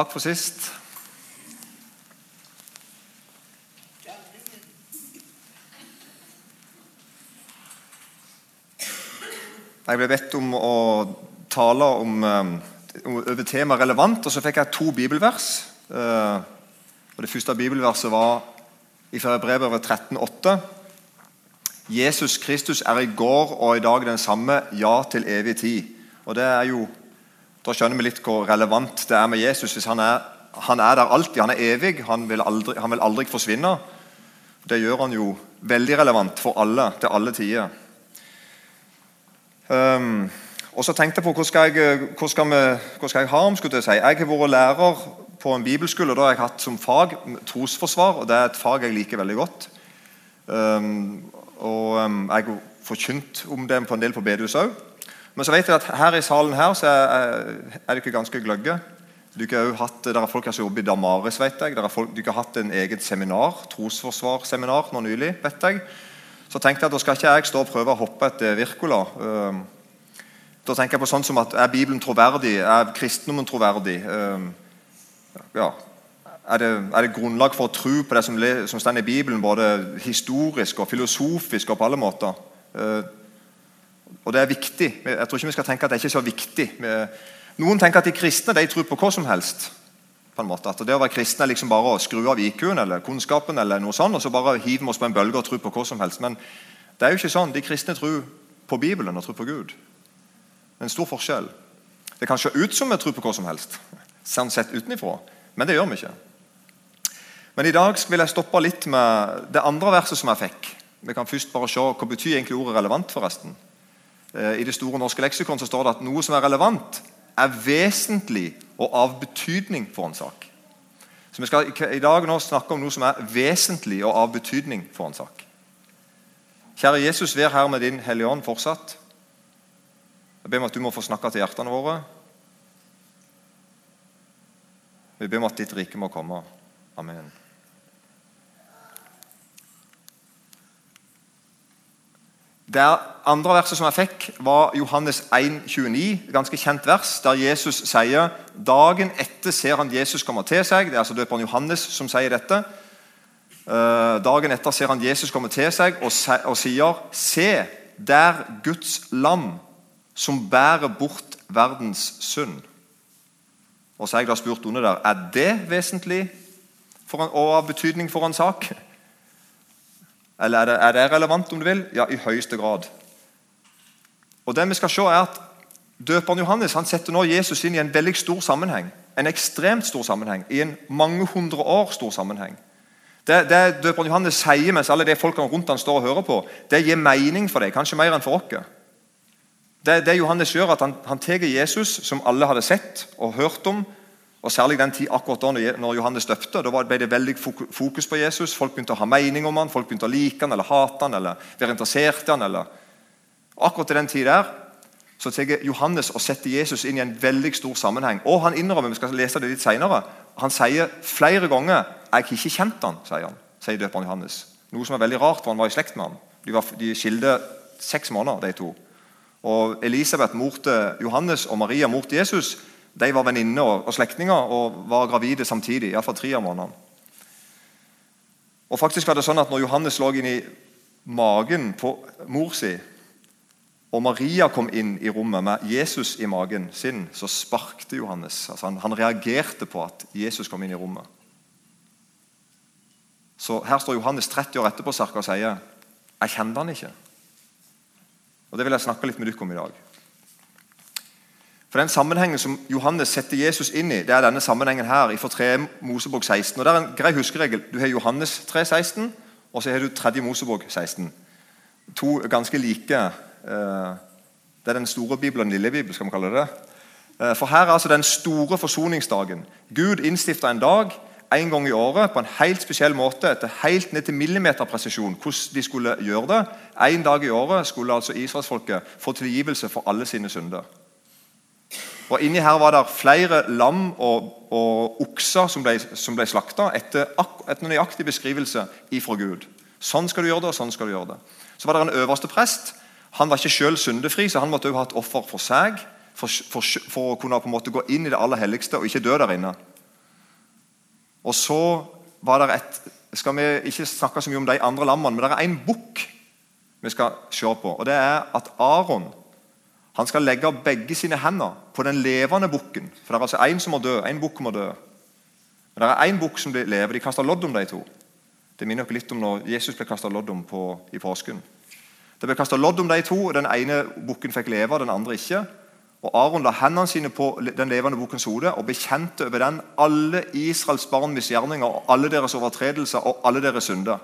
Takk for sist. Jeg ble bedt om å tale om, eh, over tema relevant, og så fikk jeg to bibelvers. Eh, og Det første bibelverset var fra over 13,8. Jesus Kristus er i går og i dag den samme, ja til evig tid. Og det er jo, Da skjønner vi litt hvor relevant det er med Jesus. hvis Han er, han er der alltid, han er evig, han vil, aldri, han vil aldri forsvinne. Det gjør han jo veldig relevant for alle, til alle tider. Um, og så tenkte jeg på hvor skal jeg, hvor skal vi, hvor skal jeg ha om. skulle Jeg si. Jeg har vært lærer på en bibelskole. Da har jeg hatt som fag trosforsvar, og det er et fag jeg liker veldig godt. Um, og um, Jeg har forkynt om det på en del på bedehus òg. Men så vet jeg at her i salen her så er, er dere ganske gløgge. Dere har hatt, der er folk som jobber i Damaris. vet jeg. Dere har hatt en eget seminar, trosforsvarsseminar nå nylig. vet jeg. Så tenkte jeg at da skal ikke jeg stå og prøve å hoppe etter Wirkola. Um, da tenker jeg på sånn som at Er Bibelen troverdig? Er kristendommen troverdig? Um, ja, er det, er det, grunnlag for å tro på det som, som står i Bibelen, både historisk og filosofisk og på alle måter? Og det er viktig. Jeg tror ikke vi skal tenke at det er ikke så viktig. Noen tenker at de kristne de tror på hva som helst. på en måte. At Det å være kristen er liksom bare å skru av IQ-en eller kunnskapen, eller noe sånt, og så bare hive oss på en bølge og tror på hva som helst. Men det er jo ikke sånn. De kristne tror på Bibelen og tror på Gud. Det er en stor forskjell. Det kan se ut som vi tror på hva som helst, sånn sett utenifra, men det gjør vi ikke. Men i dag vil jeg stoppe litt med det andre verset som jeg fikk. Vi kan først bare se Hva betyr egentlig ordet relevant? forresten? Eh, I det store norske leksikon så står det at noe som er relevant, er vesentlig og av betydning for en sak. Så Vi skal i dag nå snakke om noe som er vesentlig og av betydning for en sak. Kjære Jesus, vær her med din Hellige Ånd fortsatt. Jeg ber om at du må få snakke til hjertene våre. Vi ber om at ditt rike må komme. Amen. Det andre verset som jeg fikk, var Johannes 1, 29, ganske kjent vers, der Jesus sier Dagen etter ser han Jesus komme til seg. Det er altså døperen Johannes som sier dette. Eh, dagen etter ser han Jesus komme til seg og, sier Se, der Guds lam som bærer bort verdens synd. Og så har jeg da spurt under der er det vesentlig en, og av betydning for en sak. Eller er det, er det, relevant, om du vil? Ja, i høyeste grad. Og det vi skal se er at Døperen Johannes han setter nå Jesus inn i en veldig stor sammenheng. En ekstremt stor sammenheng. I en mange hundre år stor sammenheng. Det, det døperen Johannes sier mens alle de folkene rundt han står og hører på, det gir mening for dem, kanskje mer enn for oss. Det, det Johannes gjør, at han, han tar Jesus, som alle hadde sett og hørt om, og Særlig den tid akkurat da når Johannes døpte. Da ble det veldig fokus på Jesus. Folk begynte å ha mening om han, folk begynte å like han eller hate han, eller være interessert i han. Eller. Akkurat i den tid der så tar Johannes og setter Jesus inn i en veldig stor sammenheng. Og han innrømmer, vi skal lese det litt senere, han sier flere ganger 'Jeg har ikke kjent han', sier han, sier døperen Johannes. Noe som er veldig rart, for han var i slekt med ham. De, de skilte seks måneder, de to. Og Elisabeth, mor til Johannes, og Maria, mor til Jesus, de var venninner og, og slektninger og var gravide samtidig. Iallfall tre av månedene. Og faktisk var det sånn at når Johannes lå inn i magen på mor si, og Maria kom inn i rommet med Jesus i magen sin, så sparkte Johannes. Altså han, han reagerte på at Jesus kom inn i rommet. Så Her står Johannes 30 år etterpå og sier jeg kjente han ikke. Og Det vil jeg snakke litt med dere om i dag. For Den sammenhengen som Johannes setter Jesus inn i, det er denne sammenhengen her fra 3 Mosebok 16. Og Det er en grei huskeregel. Du har Johannes 3, 16, og så har du 3. Mosebok 16. To ganske like. Eh, det er den store bibelen den lille bibelen. skal man kalle det. Eh, for Her er altså den store forsoningsdagen. Gud innstifta en dag en gang i året på en helt spesiell måte, etter helt ned til millimeterpresisjon, hvordan de skulle gjøre det. En dag i året skulle altså israelsfolket få tilgivelse for alle sine synder. Og Inni her var det flere lam og, og okser som ble, som ble slakta etter en nøyaktig beskrivelse ifra Gud. Sånn skal du gjøre det, og sånn skal du gjøre det. Så var det en øverste prest. Han var ikke selv syndefri, så han måtte også ha et offer for seg. For, for, for, å kunne på en måte gå inn i det aller helligste og ikke dø der inne. Og så var det et skal vi ikke snakke så mye om de andre lammene, men det er en bukk vi skal se på. og Det er at Aron han skal legge begge sine hender på den levende bukken. For det er altså én som må dø. En bukk må dø. Men det er én bukk som lever. De kaster lodd om de to. Det minner dere litt om når Jesus ble kasta lodd om på, i påsken. Det ble kasta lodd om de to. og Den ene bukken fikk leve, den andre ikke. Og Aron la hendene sine på den levende bukkens hode og bekjente over den alle Israels barn misgjerninger og alle deres overtredelser og alle deres synder.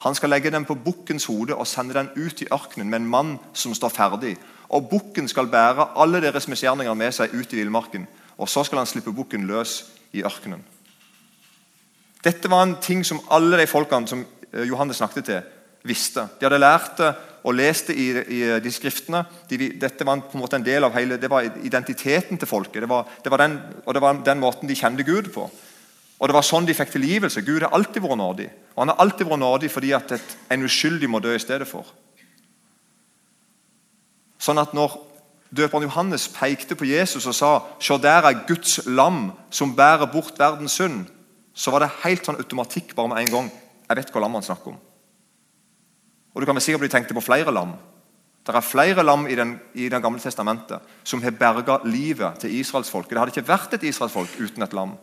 Han skal legge den på bukkens hode og sende den ut i ørkenen med en mann som står ferdig. Og Bukken skal bære alle deres misgjerninger med seg ut i villmarken. Og så skal han slippe bukken løs i ørkenen. Dette var en ting som alle de folkene som eh, Johannes snakket til, visste. De hadde lært det og leste i, i de skriftene. De, dette var på en måte en del av hele, det var identiteten til folket. Det var, det var den, og det var den måten de kjente Gud på. Og Det var sånn de fikk tilgivelse. Gud har alltid vært nådig. Og Han har alltid vært nådig fordi at et, en uskyldig må dø i stedet for. Sånn at når døperen Johannes pekte på Jesus og sa «Se der er Guds lam som bærer bort verdens synd, så var det helt sånn automatikk bare med en gang. Jeg vet hva lam han snakker om. Og Du kan vel sikkert bli tenkt på flere lam. Det er flere lam i, den, i det gamle testamentet som har berga livet til israelsfolket. Det hadde ikke vært et israelsfolk uten et lam.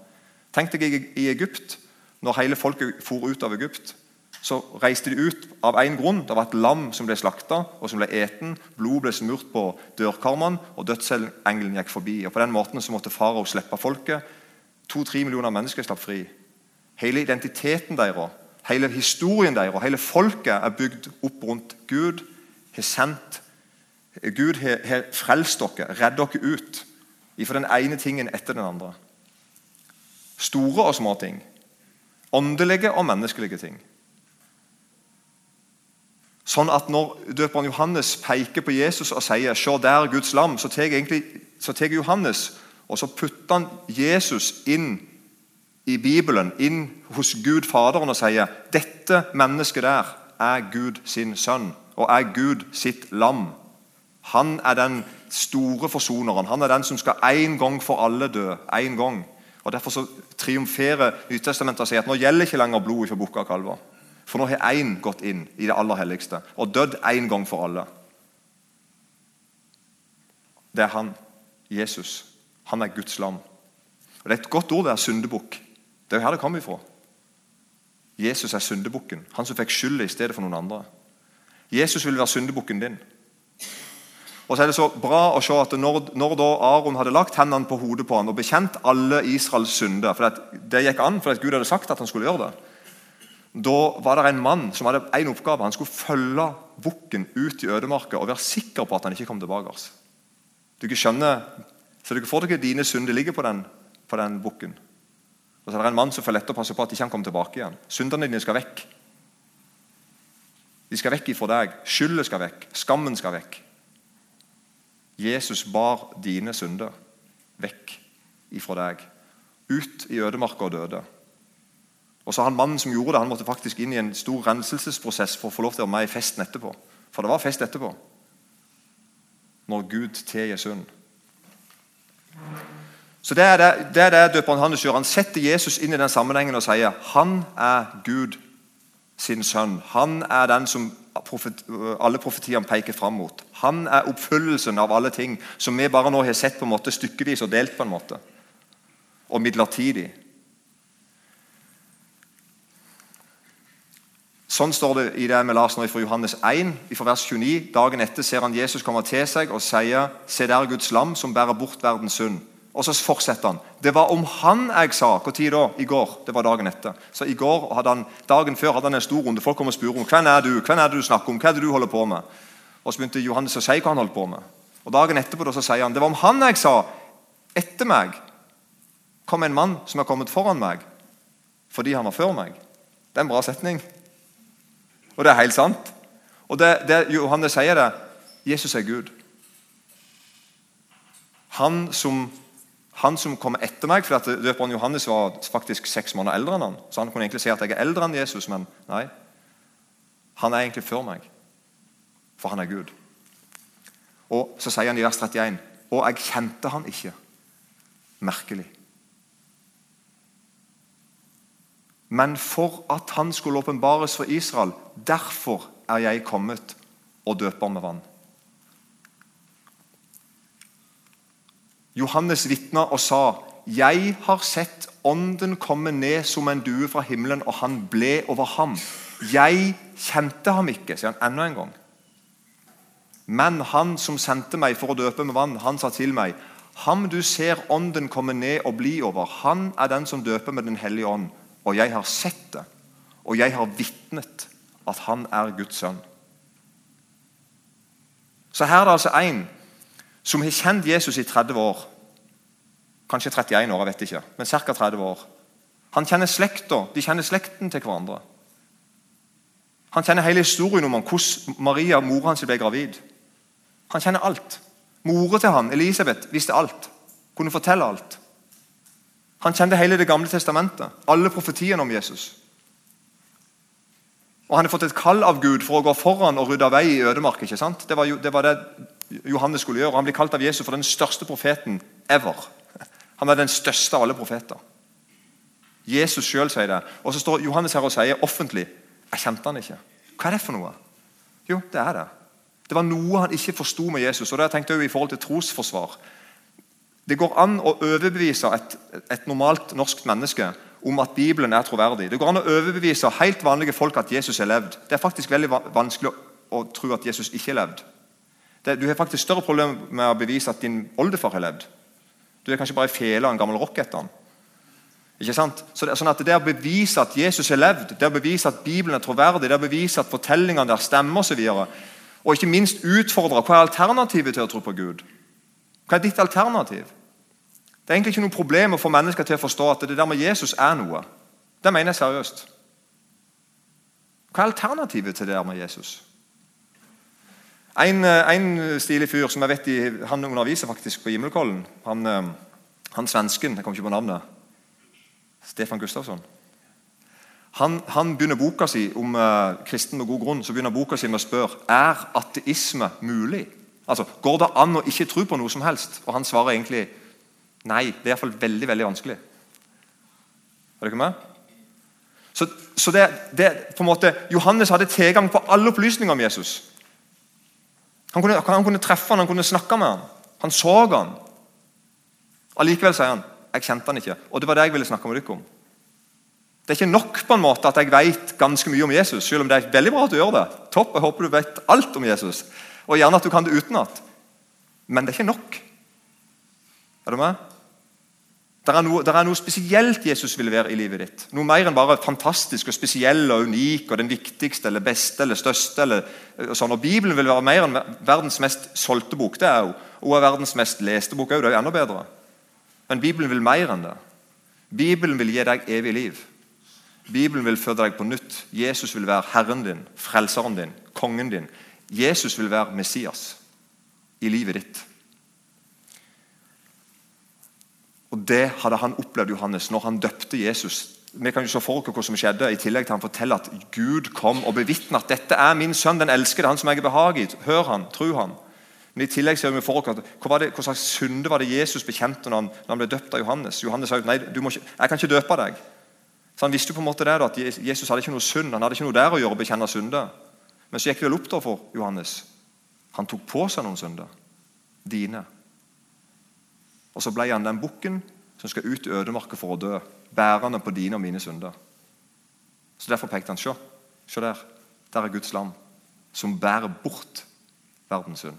Tenk deg i, Egypt, når hele folket for ut av Egypt. Så reiste de ut av én grunn. Det var et lam som ble slakta og som ble eten. Blod ble smurt på dørkarmene, og dødsengelen gikk forbi. Og På den måten så måtte farao slippe folket. To-tre millioner mennesker slapp fri. Hele identiteten deres Hele historien deres og hele folket er bygd opp rundt Gud. Har sendt Gud har, frelst dere, redd dere ut fra den ene tingen etter den andre. Store og små ting. Åndelige og menneskelige ting. Sånn at Når døperen Johannes peker på Jesus og sier 'Se der Guds lam', så tar Johannes og så putter han Jesus inn i Bibelen inn hos Gud Faderen og sier dette mennesket der er Gud sin sønn og er Gud sitt lam. Han er den store forsoneren. Han er den som skal en gang for alle dø. En gang. Og Derfor så triumferer Nytestamentet og sier at nå gjelder ikke lenger blod fra bukka og kalver. For nå har én gått inn i det aller helligste og dødd en gang for alle. Det er han, Jesus. Han er Guds lam. Og Det er et godt ord, det er syndebukk. Det er jo her det kommer ifra. Jesus er syndebukken, han som fikk skylda i stedet for noen andre. Jesus vil være syndebukken din. Og så er det så bra å se at Når, når da Aron hadde lagt hendene på hodet på han og bekjent alle Israels synder for Det gikk an, for Gud hadde sagt at han skulle gjøre det. Da var det en mann som hadde en oppgave. Han skulle følge bukken ut i ødemarka og være sikker på at han ikke kom tilbake. Du ikke skjønner, Så du får dere dine synder ligger på den, på den bukken. Og så er det en mann som følger etter og passer på at ikke han kommer tilbake igjen. Syndene dine skal vekk. De skal vekk ifra deg. Skylden skal vekk. Skammen skal vekk. Jesus bar dine synder vekk ifra deg. Ut i ødemarka og døde. Og så han Mannen som gjorde det, han måtte faktisk inn i en stor renselsesprosess for å få lov til å være med i festen etterpå. For det var fest etterpå. Når Gud tilgir synd. Så Det er det, det, er det døperen Hannes gjør. Han setter Jesus inn i den sammenhengen og sier han er Gud sin sønn. Han er den som profet, alle profetiene peker fram mot. Han er oppfyllelsen av alle ting som vi bare nå har sett på en måte stykkevis og delt. på en måte. Og midlertidig. Sånn står det i det vi las nå fra Johannes 1, fra vers 29. Dagen etter ser han Jesus komme til seg og sier, Se der Guds lam som bærer bort verdens synd. Og så fortsetter han. Det var om han jeg sa. Når da? I går. Det var dagen etter. Så i går hadde han, Dagen før hadde han en stor runde. Folk kom og spurte om hvem er du Hvem er det du snakker om. Hva er det du holder på med? Og Så begynte Johannes å si hva han holdt på med. Og Dagen etterpå da, så sier han det var om han jeg sa. Etter meg kom en mann som har kommet foran meg fordi han var før meg. Det er en bra setning. Og det er helt sant. Og det, det Johannes sier det Jesus er Gud. Han som han som kommer etter meg, for at Døperen Johannes var faktisk seks måneder eldre enn han, så han kunne egentlig si at jeg er eldre enn Jesus, men nei. Han er egentlig før meg, for han er Gud. Og Så sier han i vers 31.: Og jeg kjente han ikke. Merkelig. men for at han skulle åpenbares for Israel. Derfor er jeg kommet og døper med vann. Johannes vitna og sa, 'Jeg har sett Ånden komme ned som en due fra himmelen, og han ble over ham.' 'Jeg kjente ham ikke', sier han enda en gang. Men han som sendte meg for å døpe med vann, han sa til meg, 'Ham du ser Ånden komme ned og bli over, han er den som døper med Den hellige ånd.' Og jeg har sett det, og jeg har vitnet at han er Guds sønn. Så her er det altså en som har kjent Jesus i 30 år. Kanskje 31 år, jeg vet ikke, men ca. 30 år. Han kjenner slekta, De kjenner slekten til hverandre. Han kjenner hele historien om hvordan Maria, mora hans, ble gravid. Han kjenner alt. Mora til han, Elisabeth, visste alt. Kunne fortelle alt. Han kjente hele Det gamle testamentet, alle profetiene om Jesus. Og Han har fått et kall av Gud for å gå foran og rydde vei i ødemark. ikke sant? Det var, det var, det Johannes skulle gjøre. Han blir kalt av Jesus for den største profeten ever. Han er den største av alle profeter. Jesus sjøl sier det. Og så står Johannes her og sier offentlig jeg kjente han ikke. Hva er det for noe? Jo, det er det. Det var noe han ikke forsto med Jesus. og det har jeg tenkt i forhold til trosforsvar. Det går an å overbevise et, et normalt norsk menneske om at Bibelen er troverdig. Det går an å overbevise helt vanlige folk at Jesus har levd. Det er faktisk veldig vanskelig å, tro at Jesus ikke har levd. Det, du har faktisk større problemer med å bevise at din oldefar har levd. Du er kanskje bare ei fele av en gammel rock etter han. Ikke sant? Så det, sånn at det å bevise at Jesus har levd, det å bevise at Bibelen er troverdig, det å bevise at fortellingene der stemmer osv., og, og ikke minst utfordre hva er alternativet til å tro på Gud? Hva er ditt alternativ? Det er egentlig ikke noe problem å få mennesker til å forstå at det der med Jesus er noe. Det mener jeg seriøst. Hva er alternativet til det der med Jesus? En, eh, en stilig fyr som jeg vet han underviser faktisk på Gimmelkollen, han, eh, han svensken Jeg kommer ikke på navnet. Stefan Gustafsson. Han, han, begynner boka si om uh, kristen med god grunn så begynner boka si med å spørre er ateisme mulig. Altså, Går det an å ikke tro på noe som helst? Og Han svarer egentlig nei. Det er iallfall veldig veldig vanskelig. Er dere med? Så, så det, det, på en måte, Johannes hadde tilgang på alle opplysninger om Jesus. Han kunne, han kunne treffe han, han kunne snakke med han. Han så han. Allikevel sier han jeg kjente han ikke. Og det var det jeg ville snakke med dere om. Det er ikke nok på en måte at jeg vet ganske mye om Jesus, selv om det er veldig bra at du gjør det. Topp, jeg håper du vet alt om Jesus. Og gjerne at du kan det utenat. Men det er ikke nok. Er du med? Det er, noe, det er noe spesielt Jesus vil være i livet ditt. Noe mer enn bare fantastisk og spesiell og unik og den viktigste eller beste eller største. Eller sånn. Og Bibelen vil være mer enn verdens mest solgte bok. Det er jo. Og verdens mest leste bok òg. Det er jo enda bedre. Men Bibelen vil mer enn det. Bibelen vil gi deg evig liv. Bibelen vil føde deg på nytt. Jesus vil være Herren din, frelseren din, kongen din. Jesus vil være Messias i livet ditt. Og Det hadde han opplevd Johannes når han døpte Jesus. Vi kan jo se for oss hva som skjedde, i tillegg til han forteller at Gud kom og bevitnet at dette er min sønn, den elskede, han som jeg er behaget. Hør han, tru han. Men i tillegg ser vi for oss hva, hva slags synde var det Jesus bekjente når han, når han ble døpt av Johannes. Johannes sa nei, ikke, jeg kan ikke døpe deg. Så Han visste jo på en måte det at Jesus hadde ikke noe synd. Han hadde ikke noe der å gjøre å bekjenne synder. Men så gikk det vel opp da for Johannes. Han tok på seg noen synder. Dine. Og så ble han den bukken som skal ut i ødemarka for å dø. Bærende på dine og mine synder. Så Derfor pekte han se, se der. Der er Guds lam som bærer bort verdens synd.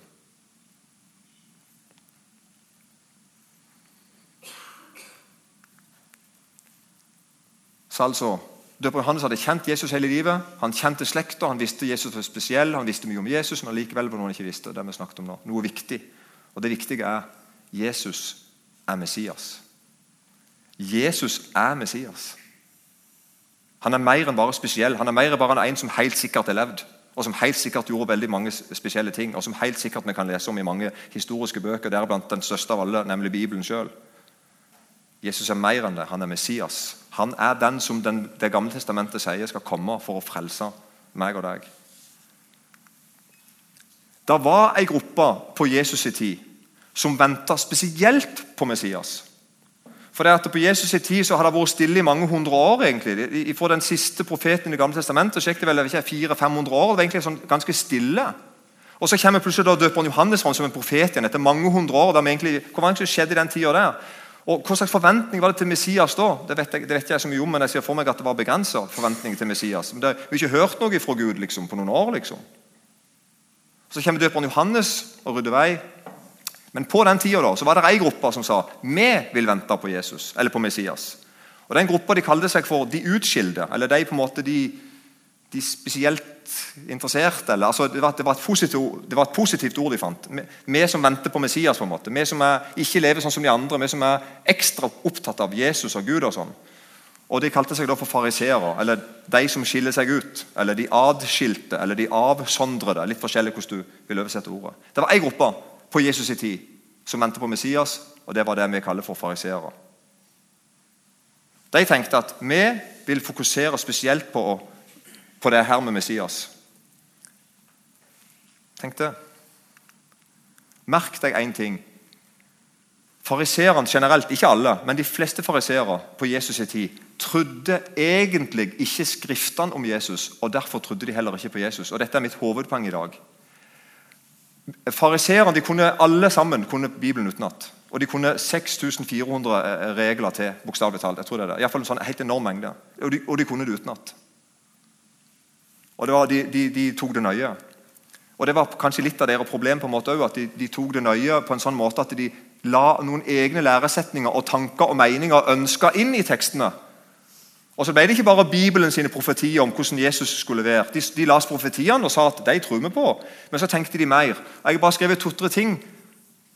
Så altså, Døper Johannes hadde kjent Jesus hele livet. Han kjente slekta, han visste Jesus var spesiell, han visste mye om Jesus, men likevel var noe han ikke visste. det vi snakket om nå. Noe viktig. Og Det viktige er Jesus er Messias. Jesus er Messias. Han er mer enn bare spesiell. Han er mer enn bare en som helt sikkert har levd. Og som helt sikkert gjorde veldig mange spesielle ting. Og som helt sikkert vi kan lese om i mange historiske bøker, deriblant den største av alle, nemlig Bibelen sjøl. Jesus er mer enn det. Han er Messias. Han er den som den, Det gamle testamentet sier skal komme for å frelse meg og deg. Det var ei gruppe på Jesus' tid som venta spesielt på Messias. For det at På Jesus' i tid så har det vært stille i mange hundre år. egentlig. Fra den siste profeten i Det gamle testamentet så det vel 400-500 år. Det var egentlig sånn ganske stille. Og Så kommer plutselig da døperen Johannes som en profet igjen etter mange hundre år. Egentlig, hva det skjedde i den tida der? Og Hva slags forventning var det til Messias da? Det vet jeg, det vet jeg så mye om, men jeg ser for meg at det var begrensa forventning til Messias. Men det, Vi har ikke hørt noe fra Gud liksom, på noen år. liksom. Så kommer døperen Johannes og rydder vei. Men på den tida var det ei gruppe som sa vi vil vente på Jesus, eller på Messias. Og Den gruppa de kalte seg for de utskilde, eller de på en måte de, de spesielt interesserte. Eller, altså, det, var, det, var positivt, det, var, et positivt ord de fant. Vi, vi som venter på Messias. på en måte. Vi som er, ikke lever sånn som de andre. Vi som er ekstra opptatt av Jesus og Gud. og sånn. Og De kalte seg da for fariseere, eller de som skiller seg ut. Eller de adskilte, eller de avsondrede. Litt forskjellig hvordan du vil oversette ordet. Det var ei gruppe på Jesus' i tid som ventet på Messias, og det var det vi kaller for fariseere. De tenkte at vi vil fokusere spesielt på, på det her med Messias. Tenk det. Merk deg én ting. Fariseerne generelt, ikke alle, men de fleste fariseere på Jesus' i tid trodde egentlig ikke Skriftene om Jesus, og derfor trodde de heller ikke på Jesus. Og Dette er mitt hovedpoeng i dag. Fariseerne kunne alle sammen kunne Bibelen utenat. Og de kunne 6400 eh, regler til. bokstavelig talt. jeg tror det er det. I hvert fall en sånn helt enorm mengde. Og de, og de kunne det utenat. Og de, de, de, tok det nøye. Og Det var kanskje litt av deres problem. på en måte også, at de, tok det nøye på en sånn måte at de la noen egne læresetninger og tanker og meninger og ønsker inn i tekstene. Og så ble det ikke bare Bibelen sine profetier om hvordan Jesus skulle være. De, de las profetiene og sa at de tror vi på, men så tenkte de mer. Jeg har bare skrevet to-tre ting.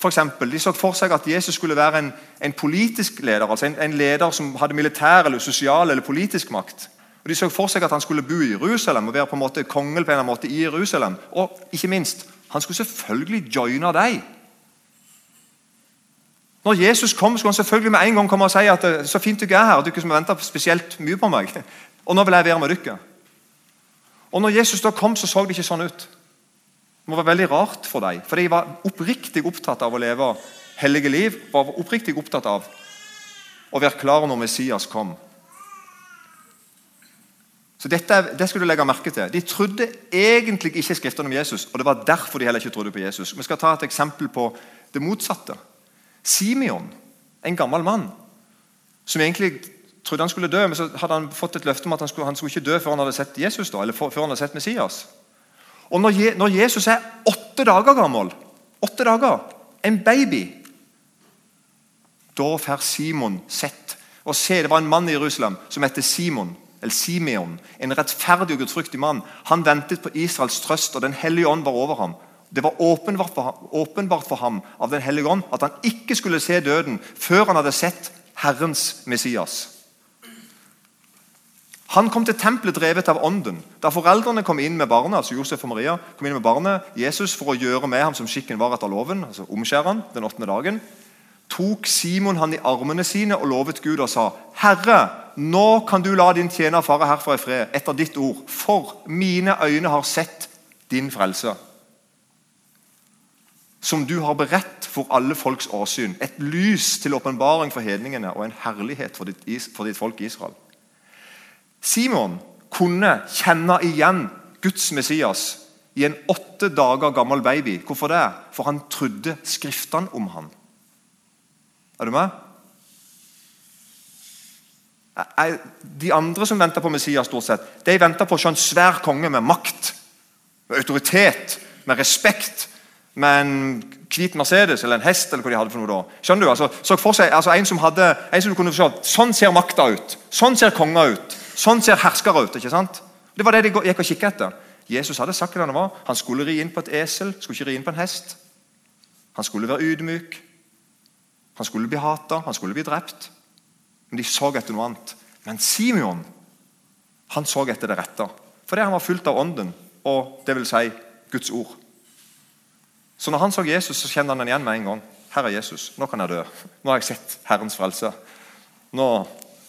For eksempel, de så for seg at Jesus skulle være en, en politisk leder, altså en, en, leder som hadde militær, eller sosial eller politisk makt. Og De så for seg at han skulle bo i Jerusalem og være på en måte kongel på en måte i Jerusalem. Og ikke minst, han skulle selvfølgelig joine dem. Når Jesus kom, skulle han selvfølgelig med en gang komme og si at er så fint dere er her, og dere som har venta spesielt mye på meg. Og nå vil jeg være med dere. Og når Jesus da kom, så så det ikke sånn ut. Det må være veldig rart for dem, for de var oppriktig opptatt av å leve hellige liv. var oppriktig opptatt av å være klar når Messias kom. Så dette, Det skal du legge merke til. De trodde egentlig ikke skriftene om Jesus, og det var derfor de heller ikke trodde på Jesus. Vi skal ta et eksempel på det motsatte. Simeon, en gammel mann, som egentlig trodde han skulle dø, men så hadde han fått et løfte om at han skulle, han skulle ikke dø før han hadde sett Jesus, da, eller før han hadde sett Messias. Og når, Je, når Jesus er åtte dager gammel, åtte dager, en baby Da får Simon sett og se, Det var en mann i Jerusalem som heter Simon, eller Simeon, en rettferdig og gudfryktig mann. Han ventet på Israels trøst, og Den hellige ånd var over ham. Det var åpenbart for, ham av Den hellige ånd at han ikke skulle se døden før han hadde sett Herrens Messias. Han kom til tempelet drevet av ånden. Da foreldrene kom inn med barnet, altså Josef og Maria, kom inn med barnet, Jesus for å gjøre med ham som skikken var etter loven, altså omskjære han den åttende dagen, tok Simon han i armene sine og lovet Gud og sa, 'Herre, nå kan du la din tjener fare herfra i fred etter ditt ord, for mine øyne har sett din frelse.' Som du har beredt for alle folks åsyn. Et lys til åpenbaring for hedningene og en herlighet for ditt, for ditt folk Israel. Simon kunne kjenne igjen Guds Messias i en åtte dager gammel baby. Hvorfor det? For han trodde Skriftene om han. Er du med? De andre som venter på Messias, stort sett, de venter på en svær konge med makt, med autoritet, med respekt med en hvit Mercedes eller en hest. eller hva de hadde for noe da. Skjønner du? Altså, så for seg altså, en, som hadde, en som kunne se, Sånn ser makta ut. Sånn ser konger ut. Sånn ser herskere ut. ikke sant? Det var det de gikk og kikket etter. Jesus hadde sagt hva han var. Han skulle ri inn på et esel, skulle ikke ri inn på en hest. Han skulle være ydmyk. Han skulle bli hata, han skulle bli drept. Men de så etter noe annet. Men Simeon han så etter det rette. Fordi han var fullt av ånden, og det vil si Guds ord. Så når han så Jesus, så kjente han den igjen med en gang. Her er Jesus. Nå kan jeg dø. Nå har jeg sett Herrens frelse. Nå,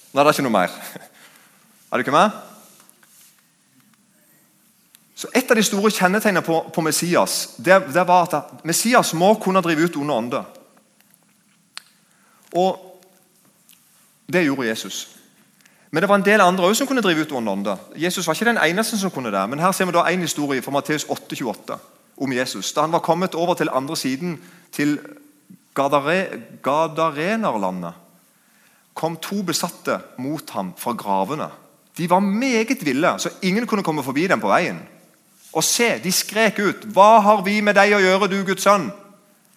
nå er det ikke noe mer. Er du ikke med? Så Et av de store kjennetegnene på, på Messias det, det, var at Messias må kunne drive ut onde ånder. Og Det gjorde Jesus. Men det var en del andre også som kunne drive ut onde ånder. Jesus var ikke den eneste som kunne det. Men her ser vi da en historie fra Matteus 8,28 om Jesus. Da han var kommet over til andre siden, til Gadare, Gadarenerlandet, kom to besatte mot ham fra gravene. De var meget ville, så ingen kunne komme forbi dem på veien. Og se, de skrek ut, 'Hva har vi med deg å gjøre, du Guds sønn?'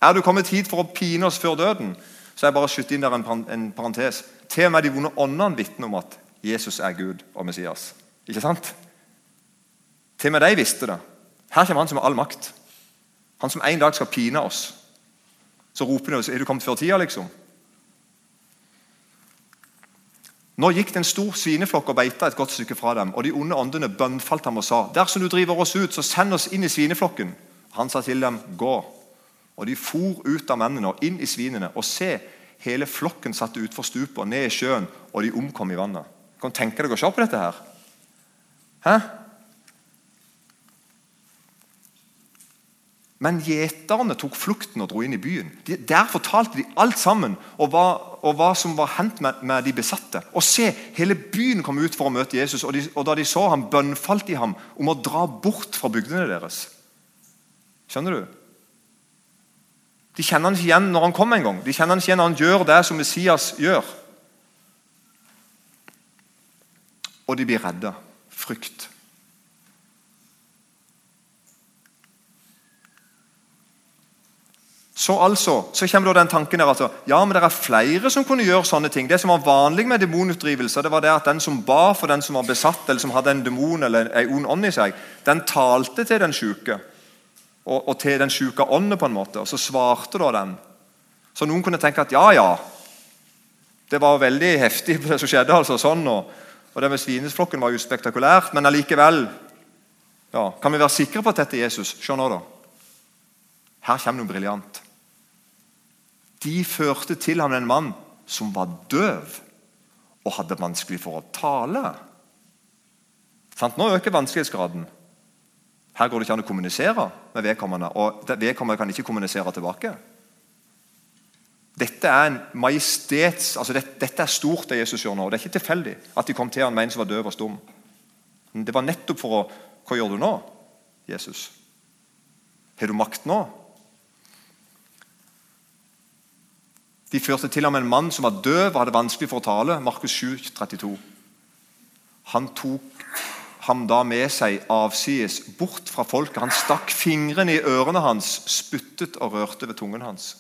'Er du kommet hit for å pine oss før døden?' Så jeg bare skyter inn der en parentes. Til og med de vonde åndene vitner om at Jesus er Gud og Messias. Ikke sant? Til og med de visste det. Her kommer han som har all makt. Han som en dag skal pine oss. Så roper de er du kommet før tida, liksom. Nå gikk det en stor svineflokk og beita et godt stykke fra dem. og De onde åndene bønnfalt ham og sa, dersom du driver oss ut, så send oss inn i svineflokken. Han sa til dem, gå. Og De for ut av mennene og inn i svinene. Og se, hele flokken satte utfor stupet og ned i sjøen, og de omkom i vannet. Kan du tenke deg å se på dette her? Hæ? Men gjeterne tok flukten og dro inn i byen. De, der fortalte de alt sammen og hva, og hva som var hendt med, med, de besatte. Og se, Hele byen kom ut for å møte Jesus, og, de, og da de så ham, bønnfalt de ham om å dra bort fra bygdene deres. Skjønner du? De kjenner han ikke igjen når han kommer en gang. De kjenner han ikke igjen når han gjør det som Messias gjør. Og de blir redde. Frykt. Så altså, så kommer da den tanken der altså, ja, men det er flere som kunne gjøre sånne ting. Det som var vanlig med demonutdrivelse, det var det at den som ba for den som var besatt, eller som hadde en demon eller en ond ånd i seg, den talte til den syke. Og, og, til den syke ånden, på en måte. Og så svarte da den. Så noen kunne tenke at ja, ja. Det var veldig heftig, det som skjedde. altså sånn, og, og det med svinesflokken var jo spektakulært, men allikevel ja, Kan vi være sikre på at dette er Jesus? Se nå, da. Her kommer noe briljant. De førte til ham en mann som var døv og hadde vanskelig for å tale. Nå øker vanskelighetsgraden. Her går det ikke an å kommunisere med vedkommende, og vedkommende kan ikke kommunisere tilbake. Dette er en majestets, altså det, dette, er stort, det Jesus gjør nå. Det er ikke tilfeldig at de kom til han med en som var døv og stum. Det var nettopp for å Hva gjør du nå, Jesus? Har du makt nå? De førte til ham en mann som var døv og hadde vanskelig for å tale. Markus 7, 32. Han tok ham da med seg avsides bort fra folket. Han stakk fingrene i ørene hans, spyttet og rørte ved tungen hans.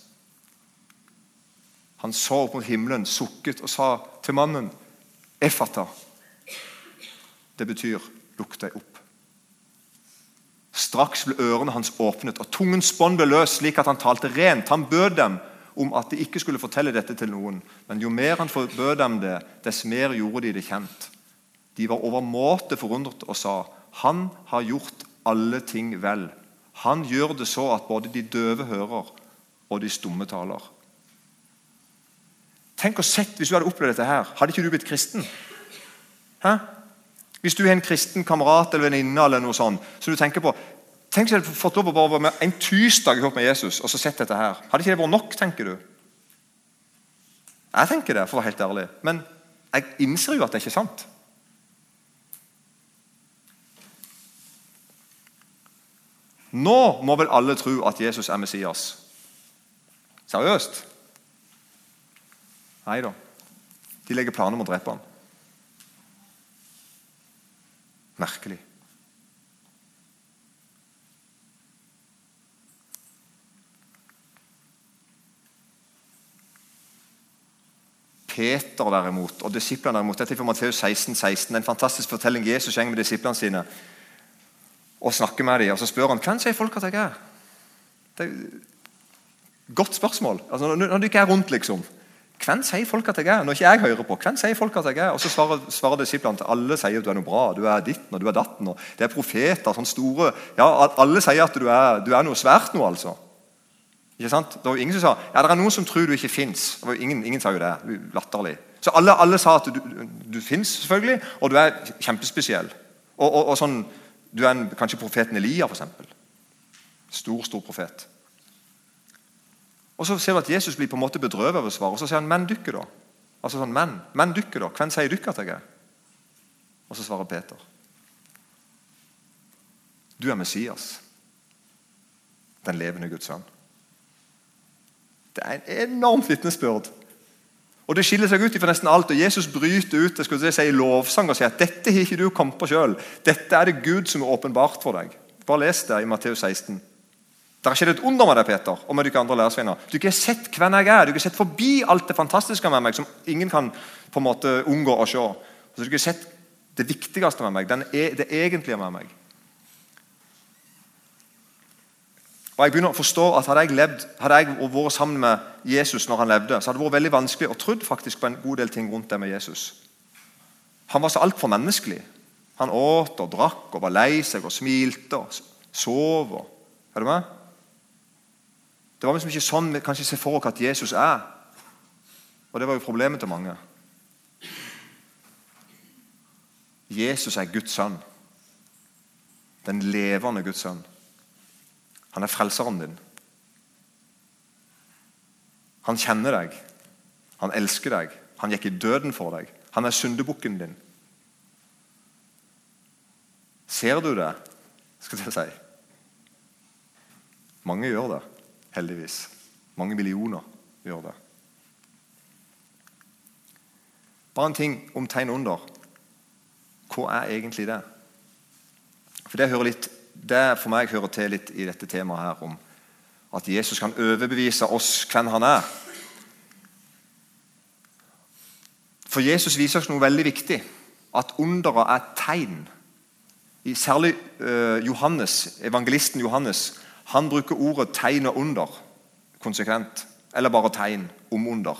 Han så opp mot himmelen, sukket og sa til mannen, 'Effata'. Det betyr 'lukk deg opp'. Straks ble ørene hans åpnet, og tungens bånd ble løst, slik at han talte rent. Han bød dem om at de ikke skulle fortelle dette til noen. Men jo mer han forbød dem det, dess mer gjorde de det kjent. De var overmåte forundret og sa, 'Han har gjort alle ting vel.' 'Han gjør det så at både de døve hører, og de stumme taler.' Tenk og sett hvis du hadde opplevd dette her. Hadde ikke du blitt kristen? Hæ? Hvis du har en kristen kamerat eller venninne eller noe sånt, så du tenker på Tenk hvis jeg hadde fått lov å være med en tirsdag med Jesus og så sett dette her. Hadde ikke det vært nok, tenker du? Jeg tenker det, for å være helt ærlig. Men jeg innser jo at det ikke er sant. Nå må vel alle tro at Jesus er Messias? Seriøst? Nei da. De legger planer om å drepe ham. Merkelig. Peter derimot, og disiplene derimot, Dette er fra Matteus 16, 16, en fantastisk fortelling. Jesus går med disiplene sine og snakker med dem. og Så spør han hvem sier folk at jeg er. Det er Godt spørsmål. Altså, når du ikke er rundt, liksom. Hvem sier folk at jeg er? Når ikke jeg hører på, hvem sier folk at jeg er? Og Så svarer, svarer disiplene til alle sier at du er noe bra. Du er ditten og du er datten. Det er profeter. sånn store, ja, Alle sier at du er, du er noe svært nå, altså. Ikke sant? Det var jo ingen som sa ja, det er noen som tror du ikke fins. Ingen, ingen sa jo det. Latterlig. Så alle, alle sa at du, du, fins, selvfølgelig, og du er kjempespesiell. Og, og, og sånn, Du er en, kanskje profeten Elia, f.eks. Stor, stor profet. Og Så ser du at Jesus blir på en måte bedrøvet over svaret. Og så sier han, men dukker da? Altså sånn, menn, menn dukker da. Hvem sier dere at jeg er? Og så svarer Peter. Du er Messias, den levende Guds sønn. Det er en enormt vitnesbyrd. Og Det skiller seg ut fra nesten alt. og Jesus bryter ut skulle si, i lovsang og sier at dette har ikke du kommet på sjøl. Dette er det Gud som er åpenbart for deg. Bare les det i Matteus 16. Det har skjedd et under med deg, Peter, og med dere andre lærersveiner. Du har ikke sett hvem jeg er. Du har ikke sett forbi alt det fantastiske med meg som ingen kan på en måte unngå å se. Du har ikke sett det viktigste med meg, e, det egentlige med meg. Og jeg begynner å forstå at Hadde jeg, levd, hadde jeg vært sammen med Jesus når han levde, så hadde det vært veldig vanskelig å trodd faktisk på en god del ting rundt det med Jesus. Han var så altfor menneskelig. Han åt og drakk og var lei seg og smilte og sov. Og, er du med? Det var liksom ikke sånn vi kanskje ser for oss at Jesus er. Og det var jo problemet til mange. Jesus er Guds sønn. Den levende Guds sønn. Han er frelseren din. Han kjenner deg. Han elsker deg. Han gikk i døden for deg. Han er syndebukken din. Ser du det, skal jeg si? Mange gjør det, heldigvis. Mange millioner gjør det. Bare en ting om tegn under. Hva er egentlig det? For Det hører litt det for meg hører til litt i dette temaet her om at Jesus kan overbevise oss hvem han er. For Jesus viser oss noe veldig viktig. At underet er tegn. Særlig uh, Johannes, evangelisten Johannes han bruker ordet 'tegn og under' konsekvent. Eller bare tegn om under.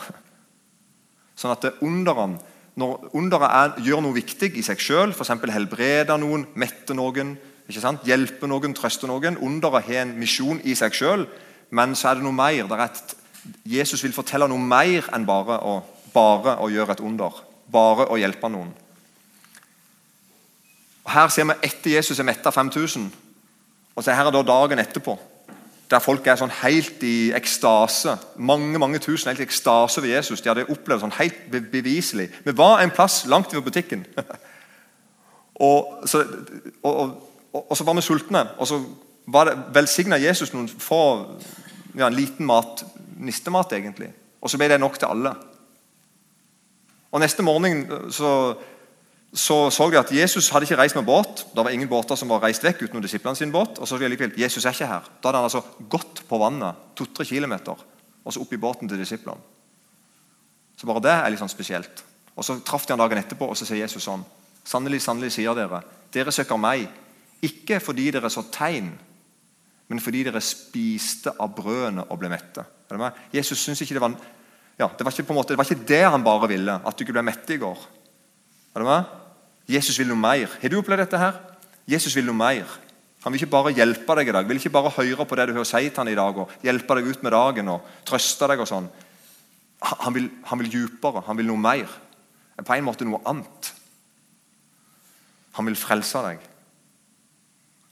Sånn at underen, Når underet er, gjør noe viktig i seg sjøl, f.eks. helbreder noen, metter noen? Hjelpe noen, trøste noen. Underet har en misjon i seg sjøl, men så er det noe mer. Det et, Jesus vil fortelle noe mer enn bare å, bare å gjøre et under. Bare å hjelpe noen. Og Her ser vi etter Jesus er metta 5000. Og så Her er da dagen etterpå, der folk er sånn helt i ekstase. Mange mange tusen helt i ekstase ved Jesus. De hadde opplevd sånn helt beviselig. Vi var en plass langt over butikken. og, så, og, og og, og, så var vi sultne. Og så var det velsigna Jesus noen få ja, en liten mat, nistemat, egentlig. Og så ble det nok til alle. Og Neste morgen så, så, så de at Jesus hadde ikke reist med båt. Det var ingen båter som var reist vekk utenom disiplene sin båt. Og så de likevel, Jesus er ikke her. Da hadde han altså gått på vannet to-tre kilometer og så opp i båten til disiplene. Så bare det er litt sånn spesielt. Og Så traff de han dagen etterpå, og så sier Jesus sånn Sannelig, sannelig, sier dere, dere søker meg ikke fordi dere så tegn, men fordi dere spiste av brødene og ble mette. Jesus syns ikke det var, ja, det, var ikke måte, det var ikke det han bare ville, at du ikke ble mett i går. Jesus vil noe mer. Har du opplevd dette? her? Jesus vil noe mer. Han vil ikke bare hjelpe deg i dag, vil ikke bare høre på det du hører si til han i dag, og hjelpe deg ut med dagen og trøste deg. og sånn. Han vil, han vil djupere, han vil noe mer. På en måte noe annet. Han vil frelse deg.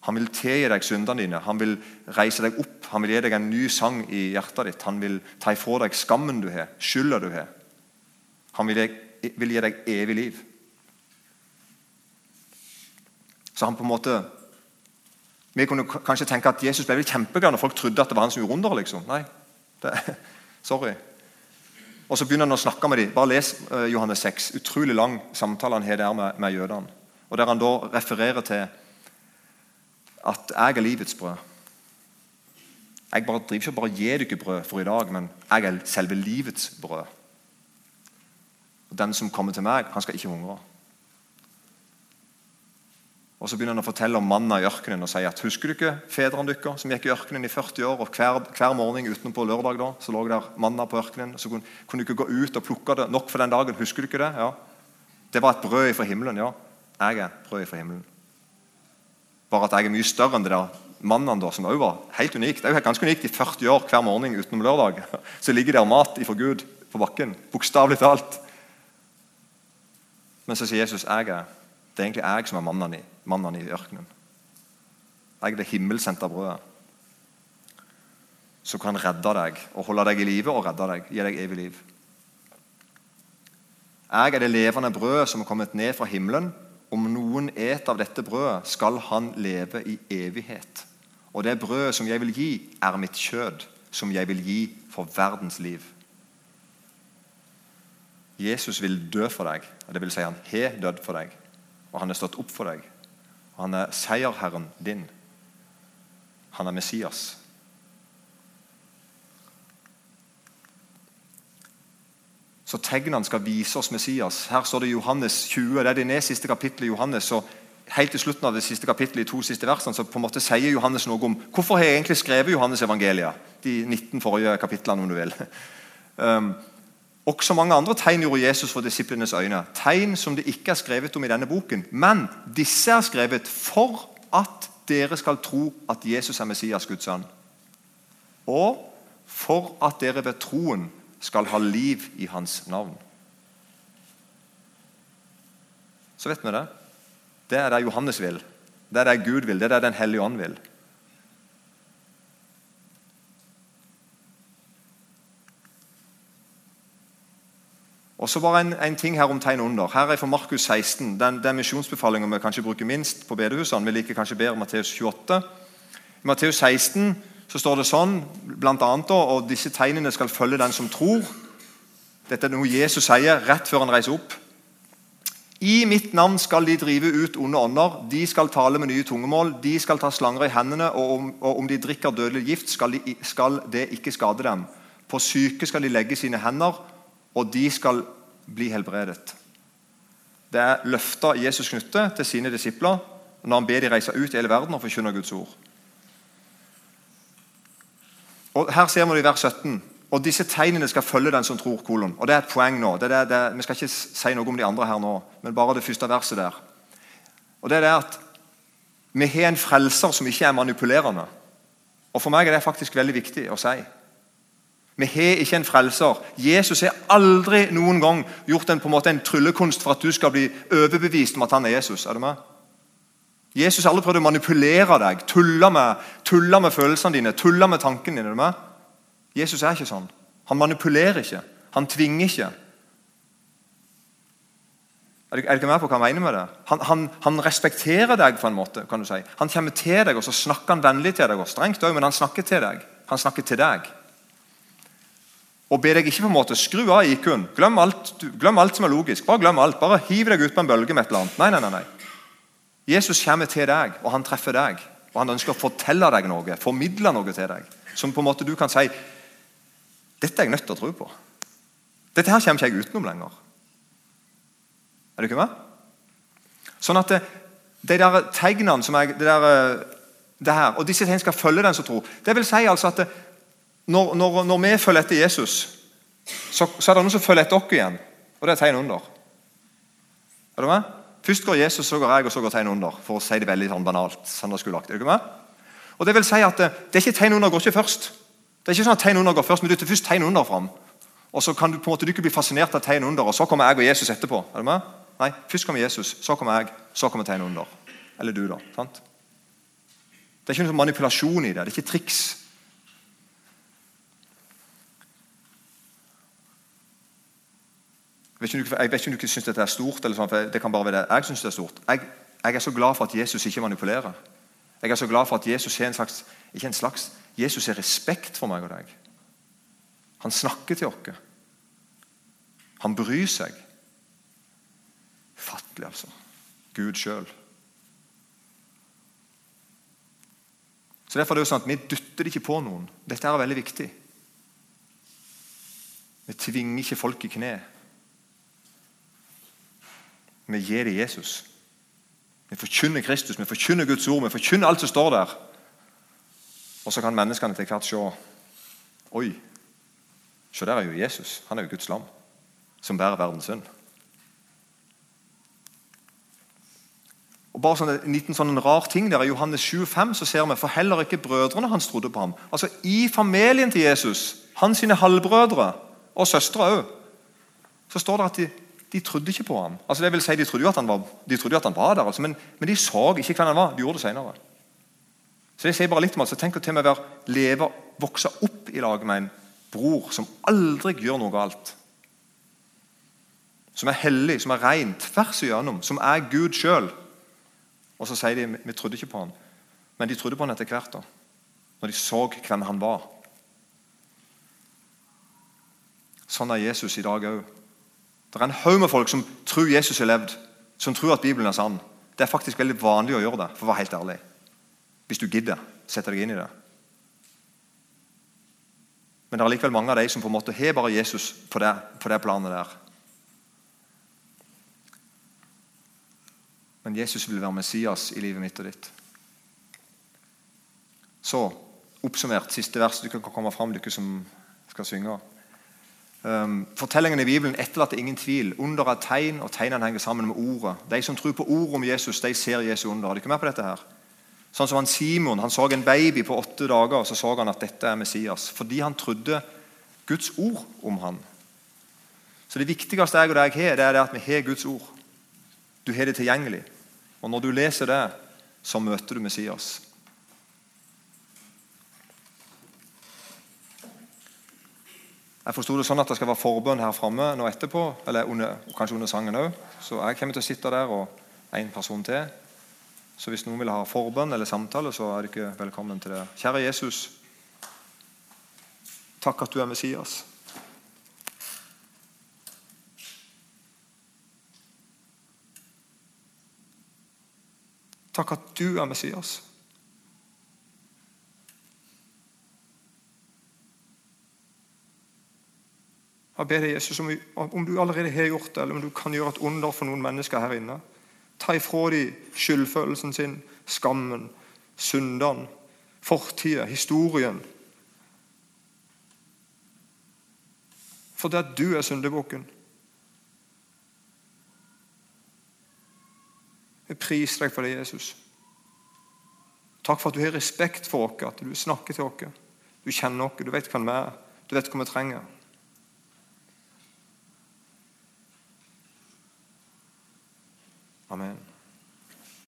Han vil tilgi deg syndene dine, han vil reise deg opp, han vil gi deg en ny sang i hjertet ditt. Han vil ta ifra deg skammen du har, skylda du har. Han vil, vil, gi deg evig liv. Så han på en måte Vi kunne kanskje tenke at Jesus ble kjempeglad når folk trodde at det var han som gjorde under. liksom. Nei, det, sorry. Og Så begynner han å snakke med dem. Bare les uh, Johannes 6. Utrolig lang samtale han har der med, med jødene. Og Der han da refererer til at jeg er livets brød. Jeg bare driver ikke bare og gir dere brød for i dag, men jeg er selve livets brød. Og Den som kommer til meg, han skal ikke hungre. Og Så begynner han å fortelle om mannen i ørkenen og sier at husker du ikke fedrene deres som gikk i ørkenen i 40 år, og hver, hver morgen utenpå lørdag da, så lå der manna på ørkenen. Så kunne, kunne du ikke gå ut og plukke det nok for den dagen. Husker du ikke det? Ja. Det var et brød fra himmelen. Ja, jeg er brød fra himmelen. Bare at jeg er mye større enn det der mannen da, som også var helt unikt. Det er jo ganske unikt i 40 år hver morgen utenom lørdag. Så ligger der mat ifra Gud på bakken. Bokstavelig talt. Men så sier Jesus jeg er, det er egentlig jeg som er mannen i, mannen i ørkenen. Jeg er det himmelsendte brødet. Som kan redde deg og holde deg i live og redde deg. Gi deg evig liv. Jeg er det levende brødet som er kommet ned fra himmelen. Om noen et av dette brødet, skal han leve i evighet. Og det brødet som jeg vil gi, er mitt kjød, som jeg vil gi for verdens liv. Jesus vil dø for deg, og det vil si han har dødd for deg. Og han er stått opp for deg. Han er seierherren din. Han er Messias. Så tegnene skal vise oss Messias. Her står det Johannes 20. Det er det nest siste kapittelet i Johannes. så Helt til slutten av det siste kapittelet i to siste versene så på en måte sier Johannes noe om hvorfor har jeg egentlig skrevet Johannes evangeliet. De 19 forrige kapitlene, om du vil. Um, også mange andre tegn gjorde Jesus for disiplenes øyne. Tegn som det ikke er skrevet om i denne boken. Men disse er skrevet for at dere skal tro at Jesus er Messias, Guds sønn. Og for at dere ved troen skal ha liv i hans navn. Så vet vi det. Det er det Johannes vil. Det er det Gud vil. Det er det Den hellige ånd vil. Og så bare en, en, ting her om tegn under. Her er fra Markus 16. Den, den misjonsbefalinga vi kanskje bruker minst på bedehusene. Vi liker kanskje bedre Matteus 28. I Matteus 16 så står det sånn, blant annet, og disse tegnene skal følge den som tror. Dette er noe Jesus sier rett før han reiser opp. I mitt navn skal de drive ut onde ånder, de skal tale med nye tungemål, de skal ta slanger i hendene, og om, og om de drikker dødelig gift, skal, de, skal, det ikke skade dem. På syke skal de legge sine hender, og de skal bli helbredet. Det er løfter Jesus knytter til sine disipler når han ber de reise ut i hele verden og forkynne Guds ord. Og Her ser vi det i vers 17. Og disse tegnene skal følge den som tror. kolon. Og Det er et poeng nå. Det det er, vi skal ikke si noe om de andre her nå, men bare det første verset der. Og det er det at Vi har en frelser som ikke er manipulerende. Og For meg er det faktisk veldig viktig å si. Vi har ikke en frelser. Jesus har aldri noen gang gjort en, en, en tryllekunst for at du skal bli overbevist om at han er Jesus. Er du med? Jesus har aldri prøvd å manipulere deg, tulle med, tulle med følelsene dine, tulle med tankene dine. Jesus er ikke sånn. Han manipulerer ikke. Han tvinger ikke. Er ikke med på hva han mener med det? Han, han, han, respekterer deg på en måte. kan du si. Han kommer til deg og så snakker han vennlig til deg. og strengt også, Men han snakker til deg. Han snakker til deg. Og be deg ikke på en måte skru av IQ-en. Glem, glem, alt som er logisk. Bare glem alt. Bare hiv deg ut på en bølge med et eller annet. Nei, nei, nei, nei. Jesus kommer til deg, og han treffer deg. Og han ønsker å fortelle deg noe, formidle noe til deg. Som på en måte du kan si dette er jeg nødt til å tro på. Dette her kommer ikke jeg utenom lenger. Er du ikke med? Sånn at det, de der tegnene som jeg, det der, det her, Og disse tegnene skal følge den som tror. Det vil si altså at det, når, når, når, vi følger etter Jesus, så, så, er det noen som følger etter oss igjen. Og det er tegn under. Er du med? Først går Jesus, så går jeg, og så går tegn under. For å si det veldig sånn banalt. Er du med? Og Det vil si at det, det er ikke tegn under går ikke først. Det er ikke sånn at tegn under går først, men du tar først tegn under fram. Og så kan du på en måte du ikke bli fascinert av tegn under, og så kommer jeg og Jesus etterpå. Er du med? Nei, Først kommer Jesus, så kommer jeg, så kommer tegn under. Eller du, da. sant? Det er ikke noe manipulasjon i det. Det er ikke triks. Jeg vet ikke om du syns dette er stort, eller sånt, det kan bare være det. Jeg synes det er stort. Jeg, jeg er så glad for at Jesus ikke manipulerer. Jeg er så glad for at Jesus har en slags, ikke en slags, Jesus har respekt for meg og deg. Han snakker til oss. Han bryr seg. Fattelig, altså. Gud sjøl. Så derfor er det jo sånn at Vi dytter det ikke på noen. Dette er veldig viktig. Vi tvinger ikke folk i kne. Vi gir det Jesus. Vi forkynner Kristus, vi forkynner Guds ord, vi forkynner alt som står der. Og så kan menneskene til hvert se Oi, se der er jo Jesus. Han er jo Guds lam som bærer verdens synd. Og bare sånn, En liten sånn rar ting der I Johannes 7,5 så ser vi for heller ikke brødrene hans trodde på ham. Altså I familien til Jesus, hans sine halvbrødre og søstre òg, så står det at de, de, trodde ikke på ham. Altså det vil si, De trodde jo at han var, de at han var der, altså, men, men, de så ikke hvem han var. De gjorde det senere. Så det sier bare litt om altså, Tenk til og med være, leve, vokse opp i lag med en bror som aldri gjør noe galt. som er hellig, som er ren, tvers igjennom, som er Gud sjøl. Og så sier de vi trodde ikke på han. Men de trodde på han etter hvert, da, når de så hvem han var. Sånn er Jesus i dag òg. Det er en haug med folk som tror Jesus har levd, som tror at Bibelen er sann. Det er faktisk veldig vanlig å gjøre det, for å være helt ærlig. Hvis du gidder sette deg inn i det. Men det er likevel mange av de som på en måte har bare Jesus på det, på det planet der. Men Jesus vil være Messias i livet mitt og ditt. Så oppsummert, siste vers du kan komme fram, dere som skal synge. Um, fortellingen i Bibelen etterlater ingen tvil. Under er tegn, og tegnene henger sammen med ordet. De som tror på ordet om Jesus, de ser Jesu under. Har dere med på dette her? Sånn som han Simon han så en baby på åtte dager og så så han at dette er Messias. Fordi han trodde Guds ord om han. Så Det viktigste jeg og deg har, det er at vi har Guds ord. Du har det tilgjengelig. Og Når du leser det, så møter du Messias. Jeg forsto det sånn at det skal være forbønn her framme nå etterpå, eller under, kanskje under sangen òg. Så jeg kommer til å sitte der og en person til. Så hvis noen vil ha forbønn eller samtale, så er du ikke velkommen til det. Kjære Jesus. Takk at du er Messias. Takk at du er Messias. Jeg ber deg, Jesus, om, du allerede har gjort det, eller om du kan gjøre et under for noen mennesker her inne. Ta ifra dem skyldfølelsen sin, skammen, syndene, fortida, historien. For det at du er syndebukken. Jeg priser deg for det, Jesus. Takk for at du har respekt for oss, at du snakker til oss. Du kjenner oss, du vet hvem vi er, du vet hva vi trenger. Amen.